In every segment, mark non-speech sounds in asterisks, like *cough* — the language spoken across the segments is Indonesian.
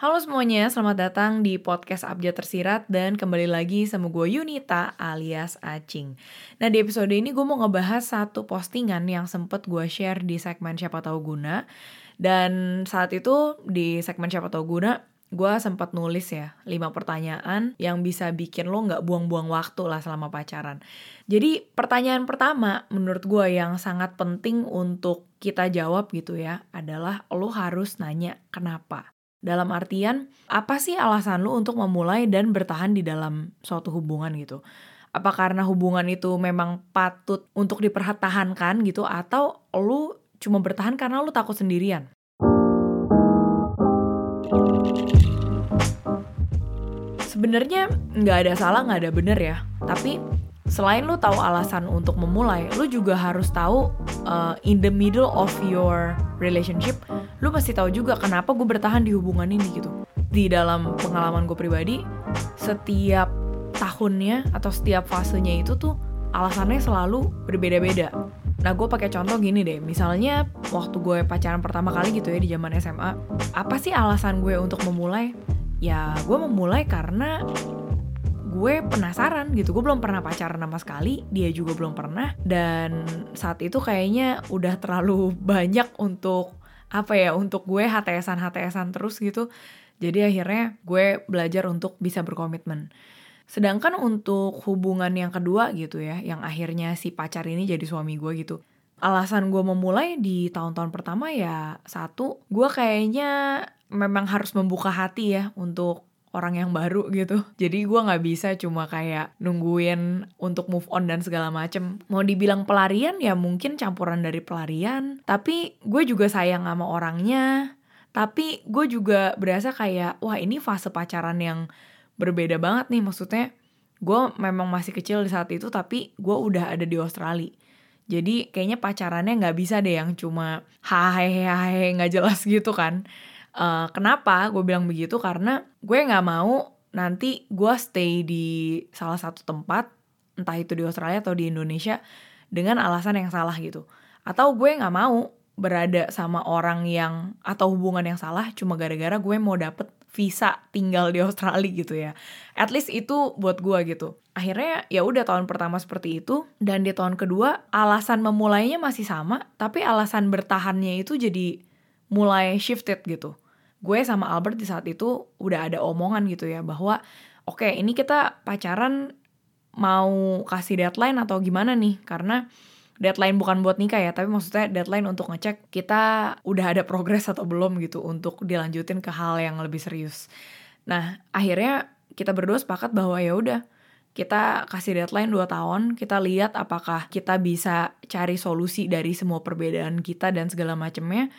Halo semuanya, selamat datang di podcast Abjad Tersirat dan kembali lagi sama gue Yunita alias Acing. Nah di episode ini gue mau ngebahas satu postingan yang sempet gue share di segmen Siapa Tahu Guna. Dan saat itu di segmen Siapa Tahu Guna, gue sempat nulis ya 5 pertanyaan yang bisa bikin lo nggak buang-buang waktu lah selama pacaran. Jadi pertanyaan pertama menurut gue yang sangat penting untuk kita jawab gitu ya adalah lo harus nanya kenapa. Dalam artian, apa sih alasan lu untuk memulai dan bertahan di dalam suatu hubungan gitu? Apa karena hubungan itu memang patut untuk dipertahankan gitu atau lu cuma bertahan karena lu takut sendirian? Sebenarnya nggak ada salah nggak ada bener ya, tapi selain lu tahu alasan untuk memulai, lu juga harus tahu uh, in the middle of your relationship lu pasti tahu juga kenapa gue bertahan di hubungan ini gitu di dalam pengalaman gue pribadi setiap tahunnya atau setiap fasenya itu tuh alasannya selalu berbeda-beda Nah gue pakai contoh gini deh, misalnya waktu gue pacaran pertama kali gitu ya di zaman SMA, apa sih alasan gue untuk memulai? Ya gue memulai karena gue penasaran gitu. Gue belum pernah pacaran sama sekali dia juga belum pernah. Dan saat itu kayaknya udah terlalu *laughs* banyak untuk apa ya untuk gue HTSan HTSan terus gitu. Jadi akhirnya gue belajar untuk bisa berkomitmen. Sedangkan untuk hubungan yang kedua gitu ya yang akhirnya si pacar ini jadi suami gue gitu. Alasan gue memulai di tahun-tahun pertama ya satu gue kayaknya memang harus membuka hati ya untuk orang yang baru gitu. Jadi gue nggak bisa cuma kayak nungguin untuk move on dan segala macem. Mau dibilang pelarian ya mungkin campuran dari pelarian. Tapi gue juga sayang sama orangnya. Tapi gue juga berasa kayak wah ini fase pacaran yang berbeda banget nih. Maksudnya gue memang masih kecil di saat itu tapi gue udah ada di Australia. Jadi kayaknya pacarannya nggak bisa deh yang cuma hahehe nggak jelas gitu kan Uh, kenapa gue bilang begitu? Karena gue nggak mau nanti gue stay di salah satu tempat, entah itu di Australia atau di Indonesia, dengan alasan yang salah gitu. Atau gue nggak mau berada sama orang yang atau hubungan yang salah cuma gara-gara gue mau dapet visa tinggal di Australia gitu ya. At least itu buat gue gitu. Akhirnya ya udah tahun pertama seperti itu dan di tahun kedua alasan memulainya masih sama, tapi alasan bertahannya itu jadi mulai shifted gitu. Gue sama Albert di saat itu udah ada omongan gitu ya bahwa oke okay, ini kita pacaran mau kasih deadline atau gimana nih karena deadline bukan buat nikah ya tapi maksudnya deadline untuk ngecek kita udah ada progres atau belum gitu untuk dilanjutin ke hal yang lebih serius. Nah akhirnya kita berdua sepakat bahwa ya udah kita kasih deadline 2 tahun, kita lihat apakah kita bisa cari solusi dari semua perbedaan kita dan segala macamnya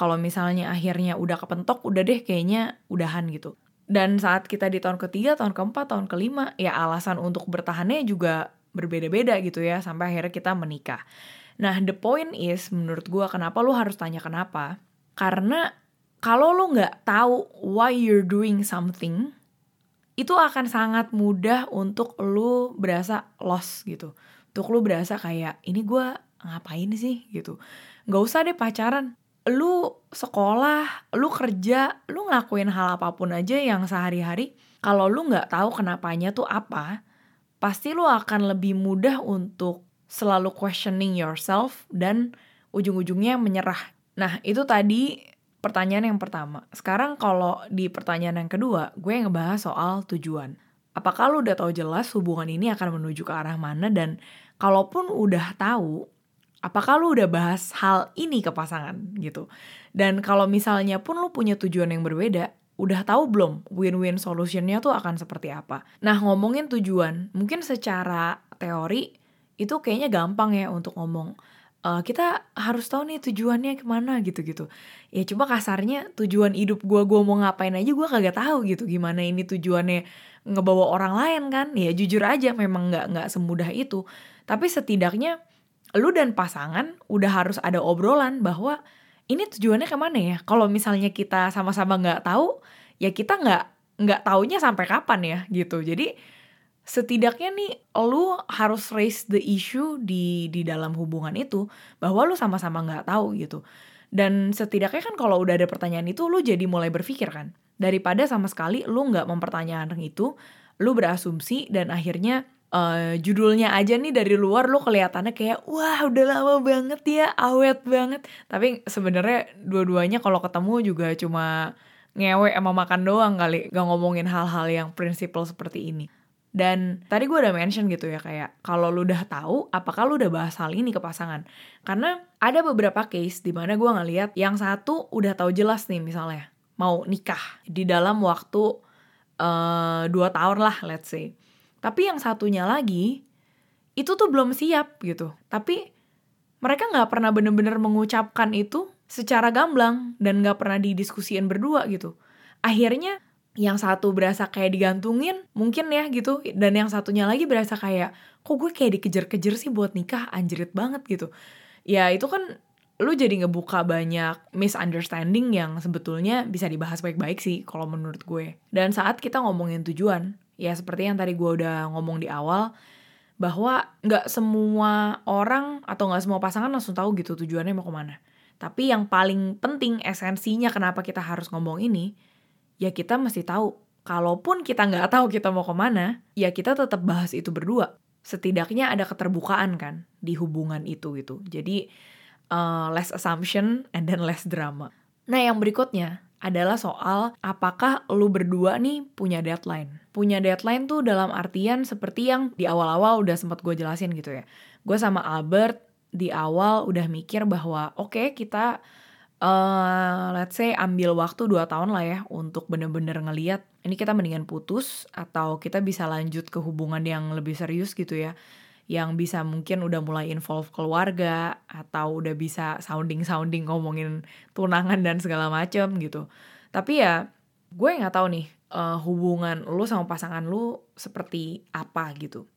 kalau misalnya akhirnya udah kepentok udah deh kayaknya udahan gitu. Dan saat kita di tahun ketiga tahun keempat tahun kelima ya alasan untuk bertahannya juga berbeda-beda gitu ya sampai akhirnya kita menikah. Nah the point is menurut gue kenapa lu harus tanya kenapa? Karena kalau lu nggak tahu why you're doing something itu akan sangat mudah untuk lu berasa lost gitu. Untuk lu berasa kayak ini gue ngapain sih? gitu. Nggak usah deh pacaran lu sekolah, lu kerja, lu ngelakuin hal apa pun aja yang sehari-hari, kalau lu nggak tahu kenapanya tuh apa, pasti lu akan lebih mudah untuk selalu questioning yourself dan ujung-ujungnya menyerah. Nah, itu tadi pertanyaan yang pertama. Sekarang kalau di pertanyaan yang kedua, gue ngebahas soal tujuan. Apakah lu udah tahu jelas hubungan ini akan menuju ke arah mana dan kalaupun udah tahu, apakah lu udah bahas hal ini ke pasangan gitu. Dan kalau misalnya pun lu punya tujuan yang berbeda, udah tahu belum win-win solutionnya tuh akan seperti apa. Nah ngomongin tujuan, mungkin secara teori itu kayaknya gampang ya untuk ngomong. Uh, kita harus tahu nih tujuannya ke mana gitu-gitu. Ya cuma kasarnya tujuan hidup gue, gue mau ngapain aja gue kagak tahu gitu. Gimana ini tujuannya ngebawa orang lain kan? Ya jujur aja memang nggak nggak semudah itu. Tapi setidaknya lu dan pasangan udah harus ada obrolan bahwa ini tujuannya ke mana ya? Kalau misalnya kita sama-sama nggak tahu ya kita nggak nggak taunya sampai kapan ya gitu. Jadi setidaknya nih lu harus raise the issue di di dalam hubungan itu bahwa lu sama-sama nggak tahu gitu. Dan setidaknya kan kalau udah ada pertanyaan itu lu jadi mulai berpikir kan daripada sama sekali lu nggak mempertanyakan itu lu berasumsi dan akhirnya uh, judulnya aja nih dari luar lu kelihatannya kayak wah udah lama banget ya awet banget. Tapi sebenarnya dua-duanya kalau ketemu juga cuma ngewe sama makan doang kali gak ngomongin hal-hal yang prinsipal seperti ini. Dan tadi gue udah mention gitu ya kayak kalau lu udah tahu apakah lu udah bahas hal ini ke pasangan? Karena ada beberapa case di mana gue ngeliat yang satu udah tahu jelas nih misalnya mau nikah di dalam waktu uh, dua tahun lah let's say tapi yang satunya lagi itu tuh belum siap gitu. Tapi mereka nggak pernah bener-bener mengucapkan itu secara gamblang dan nggak pernah didiskusiin berdua gitu. Akhirnya yang satu berasa kayak digantungin mungkin ya gitu. Dan yang satunya lagi berasa kayak kok gue kayak dikejar-kejar sih buat nikah? Anjrit banget gitu. Ya itu kan lu jadi ngebuka banyak misunderstanding yang sebetulnya bisa dibahas baik-baik sih kalau menurut gue. Dan saat kita ngomongin tujuan ya seperti yang tadi gue udah ngomong di awal bahwa nggak semua orang atau nggak semua pasangan langsung tahu gitu tujuannya mau ke mana tapi yang paling penting esensinya kenapa kita harus ngomong ini ya kita mesti tahu. Kalaupun kita nggak tahu kita mau ke mana, ya kita tetap bahas itu berdua. Setidaknya ada keterbukaan kan di hubungan itu gitu. Jadi uh, less assumption and then less drama. Nah yang berikutnya adalah soal apakah lu berdua nih punya deadline. Punya deadline tuh dalam artian seperti yang di awal-awal udah sempat gue jelasin gitu ya. Gue sama Albert di awal udah mikir bahwa oke okay, kita uh, let's say ambil waktu 2 tahun lah ya untuk bener-bener ngeliat ini kita mendingan putus atau kita bisa lanjut ke hubungan yang lebih serius gitu ya yang bisa mungkin udah mulai involve keluarga atau udah bisa sounding-sounding ngomongin tunangan dan segala macem gitu. Tapi ya gue nggak tahu nih uh, hubungan lu sama pasangan lu seperti apa gitu.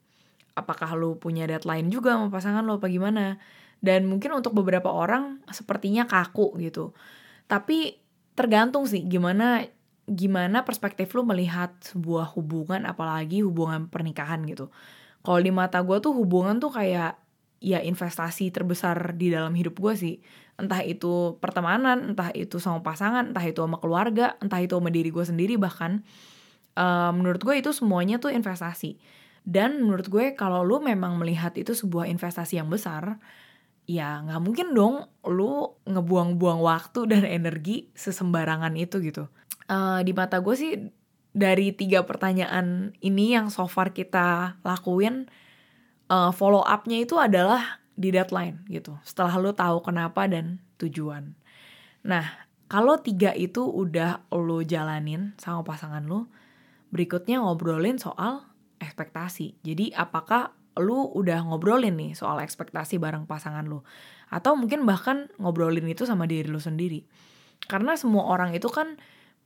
Apakah lu punya deadline juga sama pasangan lu apa gimana? dan mungkin untuk beberapa orang sepertinya kaku gitu tapi tergantung sih gimana gimana perspektif lu melihat sebuah hubungan apalagi hubungan pernikahan gitu kalau di mata gue tuh hubungan tuh kayak ya investasi terbesar di dalam hidup gue sih. Entah itu pertemanan entah itu sama pasangan entah itu sama keluarga entah itu sama diri gue sendiri bahkan. Uh, menurut gue itu semuanya tuh investasi. Dan menurut gue kalau lu memang melihat itu sebuah investasi yang besar ya nggak mungkin dong lu ngebuang-buang waktu dan energi sesembarangan itu gitu. Uh, di mata gue sih dari tiga pertanyaan ini yang so far kita lakuin uh, follow upnya itu adalah di deadline gitu. Setelah lu tahu kenapa dan tujuan. Nah kalau tiga itu udah lu jalanin sama pasangan lu, berikutnya ngobrolin soal ekspektasi. Jadi apakah lu udah ngobrolin nih soal ekspektasi bareng pasangan lu atau mungkin bahkan ngobrolin itu sama diri lu sendiri karena semua orang itu kan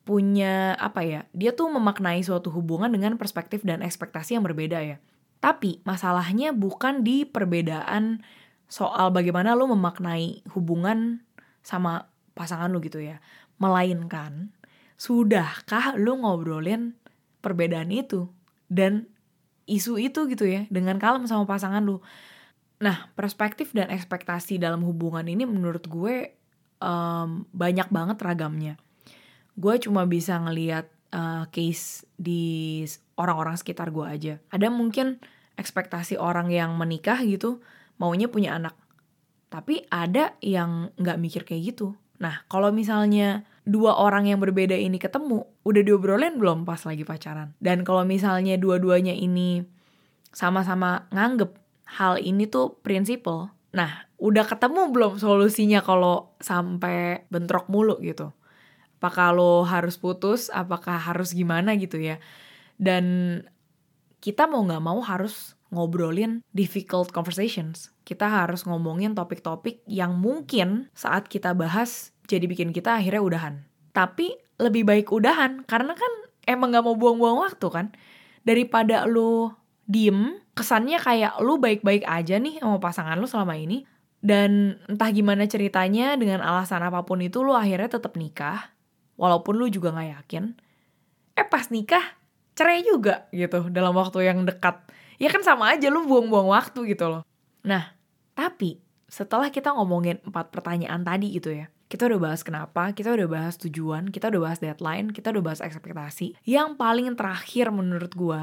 punya apa ya dia tuh memaknai suatu hubungan dengan perspektif dan ekspektasi yang berbeda ya tapi masalahnya bukan di perbedaan soal bagaimana lu memaknai hubungan sama pasangan lu gitu ya melainkan sudahkah lu ngobrolin perbedaan itu dan isu itu gitu ya dengan kalem sama pasangan lu. Nah, perspektif dan ekspektasi dalam hubungan ini menurut gue um, banyak banget ragamnya. Gue cuma bisa ngeliat uh, case di orang-orang sekitar gue aja. Ada mungkin ekspektasi orang yang menikah gitu maunya punya anak. Tapi ada yang nggak mikir kayak gitu. Nah, kalau misalnya dua orang yang berbeda ini ketemu, udah diobrolin belum pas lagi pacaran? Dan kalau misalnya dua-duanya ini sama-sama nganggep hal ini tuh prinsipal, nah udah ketemu belum solusinya kalau sampai bentrok mulu gitu? Apakah lo harus putus? Apakah harus gimana gitu ya? Dan kita mau nggak mau harus ngobrolin difficult conversations. Kita harus ngomongin topik-topik yang mungkin saat kita bahas jadi bikin kita akhirnya udahan. Tapi lebih baik udahan karena kan emang gak mau buang-buang waktu kan. Daripada lu diem, kesannya kayak lu baik-baik aja nih sama pasangan lu selama ini. Dan entah gimana ceritanya dengan alasan apa pun itu lu akhirnya tetap nikah. Walaupun lu juga gak yakin. Eh pas nikah cerai juga gitu dalam waktu yang dekat. Ya kan sama aja lu buang-buang waktu gitu loh. Nah, tapi setelah kita ngomongin empat pertanyaan tadi gitu ya kita udah bahas kenapa, kita udah bahas tujuan, kita udah bahas deadline, kita udah bahas ekspektasi. Yang paling terakhir menurut gue,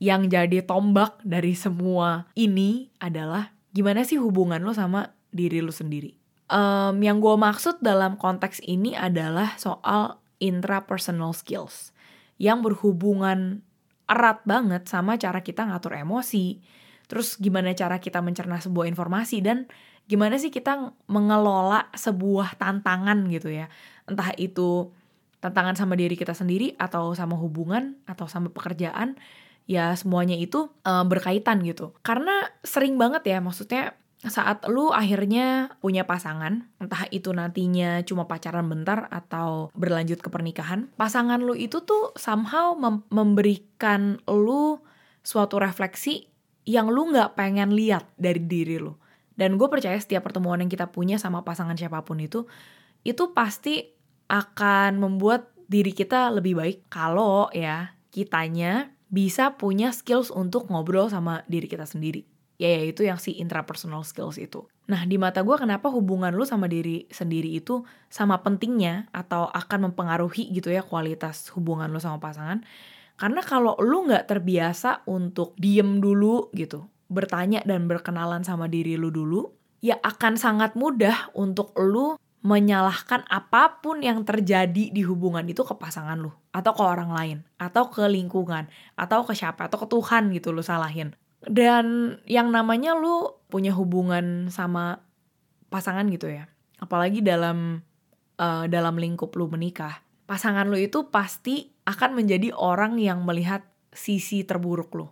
yang jadi tombak dari semua ini adalah gimana sih hubungan lo sama diri lo sendiri. Um, yang gue maksud dalam konteks ini adalah soal intrapersonal skills yang berhubungan erat banget sama cara kita ngatur emosi, terus gimana cara kita mencerna sebuah informasi dan gimana sih kita mengelola sebuah tantangan gitu ya. Entah itu tantangan sama diri kita sendiri atau sama hubungan atau sama pekerjaan, ya semuanya itu uh, berkaitan gitu. Karena sering banget ya maksudnya saat lu akhirnya punya pasangan, entah itu nantinya cuma pacaran bentar atau berlanjut ke pernikahan, pasangan lu itu tuh somehow mem memberikan lu suatu refleksi yang lu nggak pengen lihat dari diri lu. Dan gue percaya setiap pertemuan yang kita punya sama pasangan siapa pun itu, itu pasti akan membuat diri kita lebih baik kalau ya kitanya bisa punya skills untuk ngobrol sama diri kita sendiri ya yaitu yang si intrapersonal skills itu. Nah di mata gue kenapa hubungan lu sama diri sendiri itu sama pentingnya atau akan mempengaruhi gitu ya kualitas hubungan lu sama pasangan. Karena kalau lu nggak terbiasa untuk diem dulu gitu, bertanya dan berkenalan sama diri lu dulu, ya akan sangat mudah untuk lu menyalahkan apa pun yang terjadi di hubungan itu ke pasangan lu atau ke orang lain atau ke lingkungan atau ke siapa atau ke Tuhan gitu lu salahin dan yang namanya lu punya hubungan sama pasangan gitu ya. Apalagi dalam uh, dalam lingkup lu menikah. Pasangan lu itu pasti akan menjadi orang yang melihat sisi terburuk lu.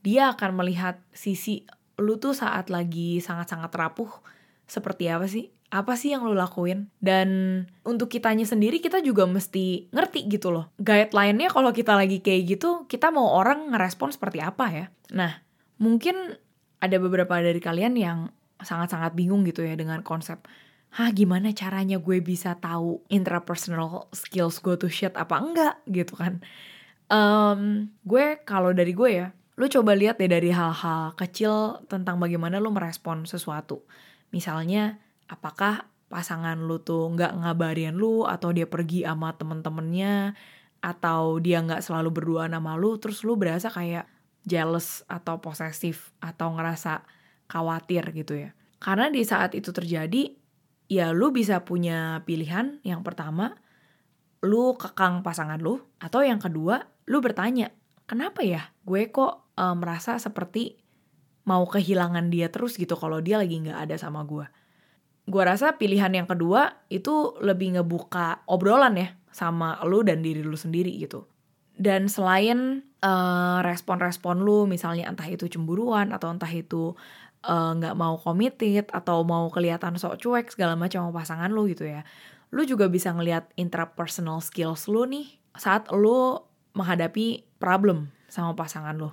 Dia akan melihat sisi lu tuh saat lagi sangat-sangat rapuh. Seperti apa sih apa sih yang lu lakuin? Dan untuk kitanya sendiri kita juga mesti ngerti gitu loh. Guideline-nya kalau kita lagi kayak gitu kita mau orang ngerespon seperti apa ya? Nah mungkin ada beberapa dari kalian yang sangat-sangat bingung gitu ya dengan konsep Hah gimana caranya gue bisa tahu intrapersonal skills gue tuh shit apa enggak? gitu kan. Um, Gue kalau dari gue ya Lu coba lihat deh dari hal-hal kecil tentang bagaimana lu merespon sesuatu. Misalnya apakah pasangan lu tuh nggak ngabarin lu atau dia pergi sama temen-temennya atau dia nggak selalu berdua sama lu terus lu berasa kayak jealous atau posesif atau ngerasa khawatir gitu ya? Karena di saat itu terjadi ya lu bisa punya pilihan. Yang pertama lu kekang pasangan lu atau yang kedua lu bertanya kenapa ya? Gue kok e, merasa seperti mau kehilangan dia terus gitu kalau dia lagi nggak ada sama gue gue rasa pilihan yang kedua itu lebih ngebuka obrolan ya sama lu dan diri lu sendiri gitu. Dan selain uh, respon-respon lu misalnya entah itu cemburuan atau entah itu eh, nggak uh, mau committed atau mau kelihatan sok cuek segala macam sama pasangan lu gitu ya. Lu juga bisa ngelihat intrapersonal skills lu nih saat lu menghadapi problem sama pasangan lu.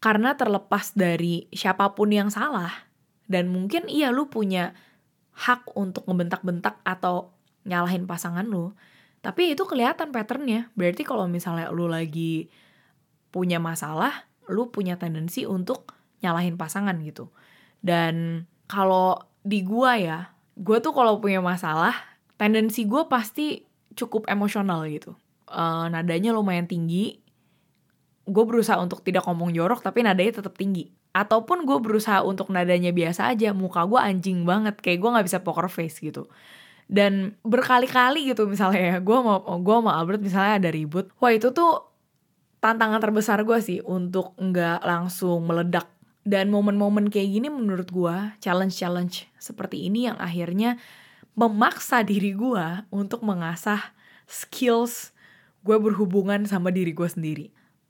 Karena terlepas dari siapa pun yang salah dan mungkin iya lu punya hak untuk ngebentak-bentak atau nyalahin pasangan lu. Tapi itu kelihatan patternnya. Berarti kalau misalnya lu lagi punya masalah, lu punya tendensi untuk nyalahin pasangan gitu. Dan kalau di gua ya, gua tuh kalau punya masalah, tendensi gua pasti cukup emosional gitu. Uh, nadanya lumayan tinggi. Gue berusaha untuk tidak ngomong jorok, tapi nadanya tetap tinggi ataupun gue berusaha untuk nadanya biasa aja muka gue anjing banget kayak gue nggak bisa poker face gitu. Dan berkali-kali gitu misalnya ya gue mau gue mau Albert misalnya ada ribut. Wah itu tuh tantangan terbesar gue sih untuk nggak langsung meledak. Dan momen-momen kayak gini menurut gue challenge-challenge seperti ini yang akhirnya memaksa diri gue untuk mengasah skills gue berhubungan sama diri gue sendiri.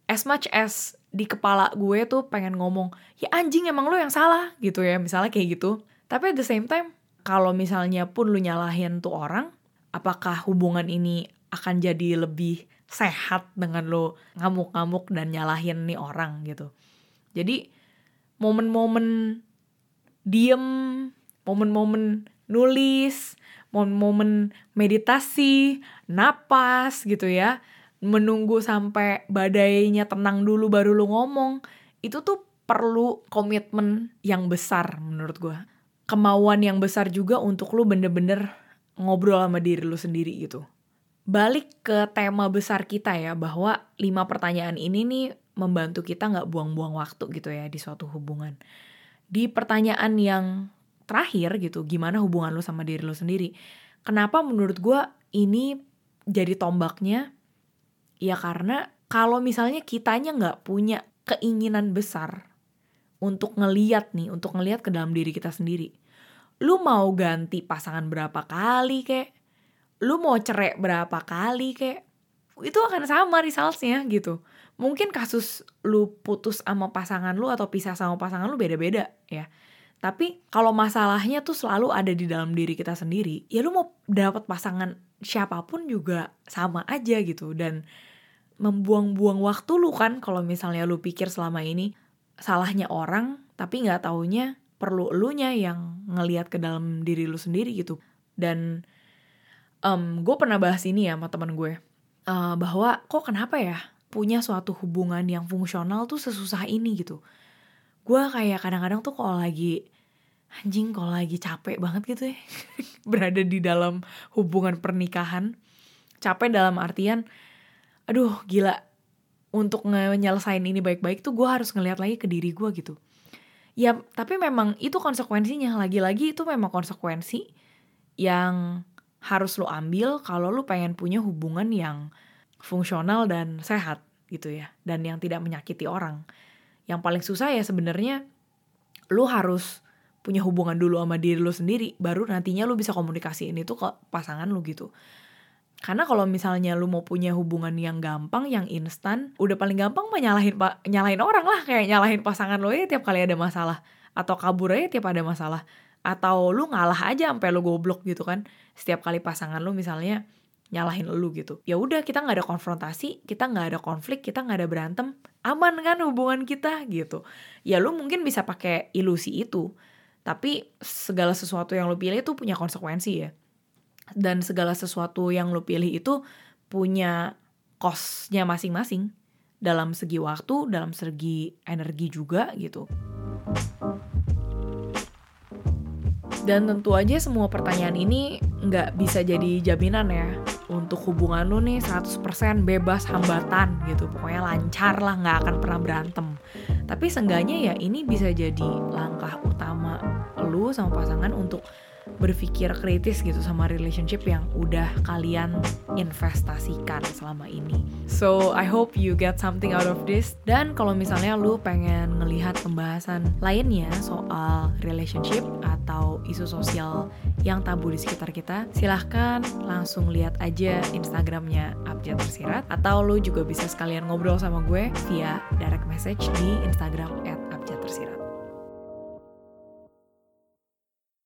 As much as di kepala gue tuh pengen ngomong ya anjing emang lo yang salah gitu ya misalnya kayak gitu. Tapi at the same time kalau misalnya pun lu nyalahin tuh orang apakah hubungan ini akan jadi lebih sehat dengan lo ngamuk-ngamuk dan nyalahin nih orang gitu? Jadi momen-momen diem momen-momen nulis momen-momen meditasi napas gitu ya menunggu sampai badainya tenang dulu baru lu ngomong itu tuh perlu komitmen yang besar menurut gue kemauan yang besar juga untuk lu bener-bener ngobrol sama diri lu sendiri gitu. Balik ke tema besar kita ya, bahwa lima pertanyaan ini nih membantu kita nggak buang-buang waktu gitu ya di suatu hubungan. Di pertanyaan yang terakhir gitu, gimana hubungan lu sama diri lu sendiri? Kenapa menurut gue ini jadi tombaknya? Ya karena kalau misalnya kitanya nggak punya keinginan besar untuk ngeliat nih, untuk ngeliat ke dalam diri kita sendiri. Lu mau ganti pasangan berapa kali kek? Lu mau cerai berapa kali kek? Itu akan sama resultsnya gitu mungkin kasus lu putus sama pasangan lu atau pisah sama pasangan lu beda-beda ya. Tapi kalau masalahnya tuh selalu ada di dalam diri kita sendiri, ya lu mau dapat pasangan siapa pun juga sama aja gitu dan membuang-buang waktu lu kan kalau misalnya lu pikir selama ini salahnya orang tapi nggak taunya perlu elunya yang ngelihat ke dalam diri lu sendiri gitu. Dan um, gue pernah bahas ini ya sama teman gue. Uh, bahwa kok kenapa ya punya suatu hubungan yang fungsional tuh sesusah ini gitu. Gue kayak kadang-kadang tuh kalau lagi anjing kalau lagi capek banget gitu ya *laughs* berada di dalam hubungan pernikahan. Capek dalam artian aduh gila. Untuk nyelesain ini baik-baik tuh gue harus ngeliat lagi ke diri gue gitu. Ya tapi memang itu konsekuensinya. Lagi-lagi itu memang konsekuensi yang harus lo ambil kalau lo pengen punya hubungan yang fungsional dan sehat gitu ya dan yang tidak menyakiti orang. Yang paling susah ya sebenarnya lu harus punya hubungan dulu sama diri lu sendiri baru nantinya lu bisa komunikasiin itu ke pasangan lu gitu karena kalau misalnya lu mau punya hubungan yang gampang, yang instan, udah paling gampang mah nyalahin nyalahin orang lah. Kayak nyalahin pasangan lo ya tiap kali ada masalah. Atau kabur aja tiap ada masalah. Atau lu ngalah aja sampai lu goblok gitu kan. Setiap kali pasangan lu misalnya nyalahin lu gitu. Ya udah kita nggak ada konfrontasi kita nggak ada konflik kita nggak ada berantem. Aman kan hubungan kita gitu. Ya lu mungkin bisa pakai ilusi itu. Tapi segala sesuatu yang lu pilih itu punya konsekuensi ya dan segala sesuatu yang lu pilih itu punya costnya masing-masing. Dalam segi waktu dalam segi energi juga gitu. Dan tentu aja semua pertanyaan ini nggak bisa jadi jaminan ya. Untuk hubungan lu nih 100% bebas hambatan gitu. Pokoknya lancar lah nggak akan pernah berantem. Tapi seenggaknya ya ini bisa jadi langkah utama lu sama pasangan untuk berpikir kritis gitu sama relationship yang udah kalian investasikan selama ini. So I hope you get something out of this. Dan kalau misalnya lu pengen ngelihat pembahasan lainnya soal relationship atau isu sosial yang tabu di sekitar kita, silahkan langsung lihat aja Instagramnya Abjad Tersirat atau lu juga bisa sekalian ngobrol sama gue via direct message di Instagram at.